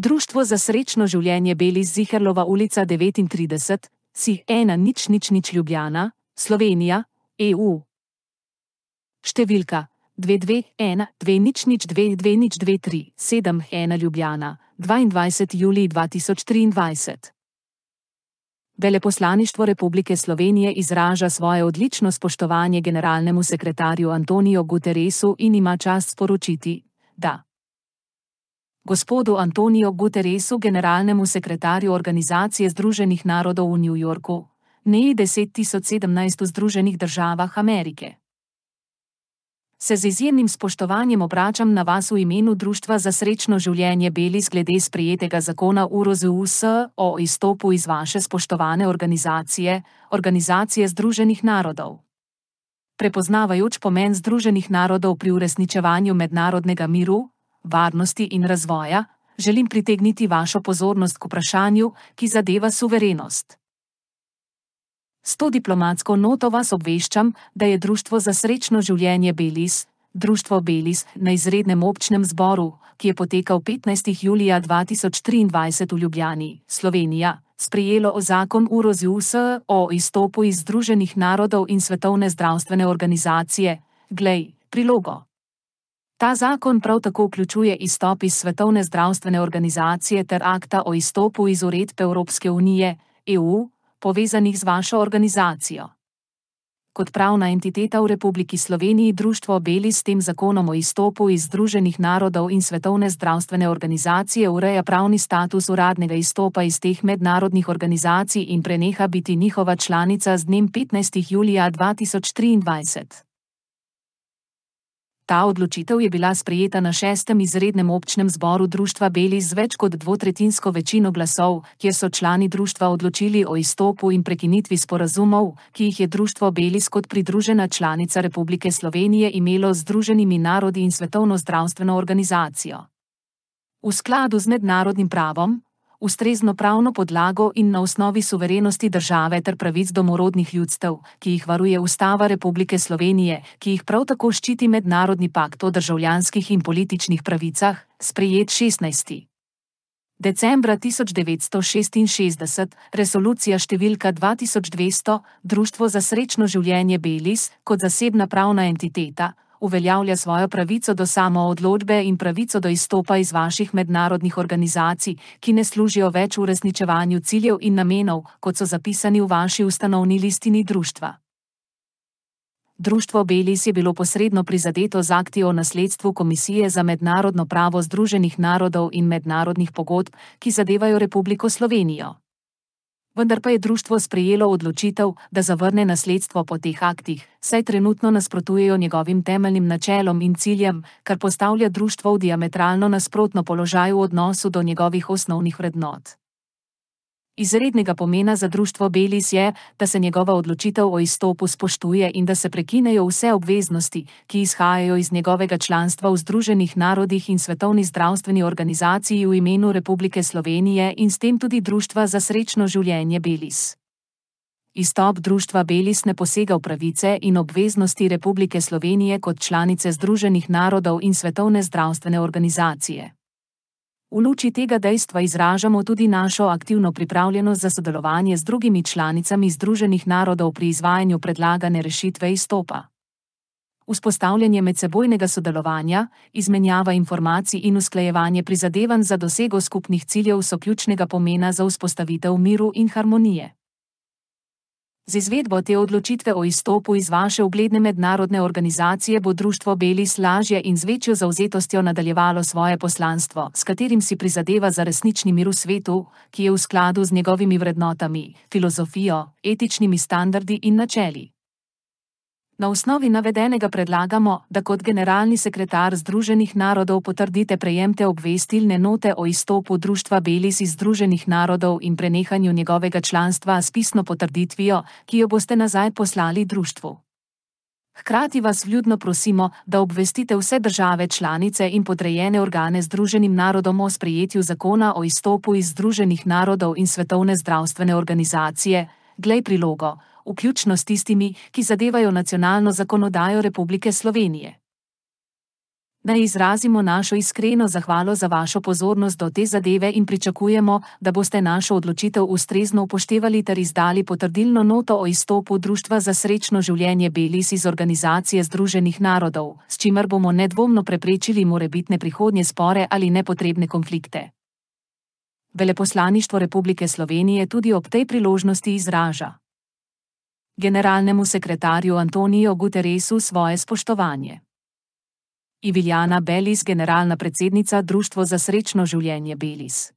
Društvo za srečno življenje Belis Ziherlova ulica 39, si 1 nič nič nič Ljubljana, Slovenija, EU. Številka 221 2 nič nič 2 2 nič 2 3 7 1 Ljubljana, 22. julij 2023. Veleposlaništvo Republike Slovenije izraža svoje odlično spoštovanje generalnemu sekretarju Antoniju Guterresu in ima čast sporočiti, da. Gospodu Antoniju Guterresu, generalnemu sekretarju Organizacije Združenih narodov v New Yorku, NEI 10017 v Združenih državah Amerike. Se z izjemnim spoštovanjem obračam na vas v imenu Društva za srečno življenje Belis glede sprejetega zakona UROZUS o izstopu iz vaše spoštovane organizacije, Organizacije Združenih narodov. Prepoznavajoč pomen Združenih narodov pri uresničevanju mednarodnega miru, varnosti in razvoja, želim pritegniti vašo pozornost k vprašanju, ki zadeva suverenost. S to diplomatsko noto vas obveščam, da je Društvo za srečno življenje Belis, Društvo Belis na izrednem občnem zboru, ki je potekal 15. julija 2023 v Ljubljani, Slovenija, sprejelo zakon UROZUS o izstopu iz Združenih narodov in Svetovne zdravstvene organizacije, glej, prilogo. Ta zakon prav tako vključuje izstop iz Svetovne zdravstvene organizacije ter akta o izstopu iz uredb Evropske unije, EU, povezanih z vašo organizacijo. Kot pravna entiteta v Republiki Sloveniji društvo Beli s tem zakonom o izstopu iz Združenih narodov in Svetovne zdravstvene organizacije ureja pravni status uradnega izstopa iz teh mednarodnih organizacij in preneha biti njihova članica z dnem 15. julija 2023. Ta odločitev je bila sprejeta na šestem izrednem občnem zboru društva Beli z več kot dvotretinsko večino glasov, kjer so člani društva odločili o izstopu in prekinitvi sporazumov, ki jih je društvo Belis kot pridružena članica Republike Slovenije imelo z Združenimi narodi in Svetovno zdravstveno organizacijo. V skladu z mednarodnim pravom, ustrezno pravno podlago in na osnovi suverenosti države ter pravic domorodnih ljudstev, ki jih varuje Ustava Republike Slovenije, ki jih prav tako ščiti Mednarodni pakt o državljanskih in političnih pravicah, sprejet 16. Decembra 1966, resolucija številka 2200, Društvo za srečno življenje Belis, kot zasebna pravna entiteta, uveljavlja svojo pravico do samoodločbe in pravico do izstopa iz vaših mednarodnih organizacij, ki ne služijo več v resničevanju ciljev in namenov, kot so zapisani v vaši ustanovni listini društva. Društvo Belis je bilo posredno prizadeto z akti o nasledstvu Komisije za mednarodno pravo Združenih narodov in mednarodnih pogodb, ki zadevajo Republiko Slovenijo vendar pa je društvo sprejelo odločitev, da zavrne nasledstvo po teh aktih, saj trenutno nasprotujejo njegovim temeljnim načelom in ciljem, kar postavlja društvo v diametralno nasprotno položaj v odnosu do njegovih osnovnih vrednot. Izrednega pomena za društvo Belis je, da se njegova odločitev o izstopu spoštuje in da se prekinejo vse obveznosti, ki izhajajo iz njegovega članstva v Združenih narodih in Svetovni zdravstveni organizaciji v imenu Republike Slovenije in s tem tudi Društva za srečno življenje Belis. Izstop društva Belis ne posega v pravice in obveznosti Republike Slovenije kot članice Združenih narodov in Svetovne zdravstvene organizacije. V luči tega dejstva izražamo tudi našo aktivno pripravljenost za sodelovanje z drugimi članicami Združenih narodov pri izvajanju predlagane rešitve izstopa. Vzpostavljanje medsebojnega sodelovanja, izmenjava informacij in usklajevanje prizadevanj za dosego skupnih ciljev so ključnega pomena za vzpostavitev miru in harmonije. Z izvedbo te odločitve o izstopu iz vaše ugledne mednarodne organizacije bo Društvo Belis lažje in z večjo zauzetostjo nadaljevalo svoje poslanstvo, s katerim si prizadeva za resnični mir v svetu, ki je v skladu z njegovimi vrednotami, filozofijo, etičnimi standardi in načeli. Na osnovi navedenega predlagamo, da kot generalni sekretar Združenih narodov potrdite prejemte obvestilne note o izstopu Društva Belis iz Združenih narodov in prenehanju njegovega članstva s pisno potrditvijo, ki jo boste nazaj poslali društvu. Hkrati vas vljudno prosimo, da obvestite vse države članice in podrejene organe Združenim narodom o sprejetju zakona o izstopu iz Združenih narodov in Svetovne zdravstvene organizacije, glej prilogo vključno s tistimi, ki zadevajo nacionalno zakonodajo Republike Slovenije. Naj izrazimo našo iskreno zahvalo za vašo pozornost do te zadeve in pričakujemo, da boste našo odločitev ustrezno upoštevali ter izdali potrdilno noto o izstopu Društva za srečno življenje Belis iz Organizacije Združenih narodov, s čimer bomo nedvomno preprečili morebitne prihodnje spore ali nepotrebne konflikte. Veleposlaništvo Republike Slovenije tudi ob tej priložnosti izraža generalnemu sekretarju Antonijo Guterresu svoje spoštovanje. Iviljana Belis, generalna predsednica Društva za srečno življenje Belis.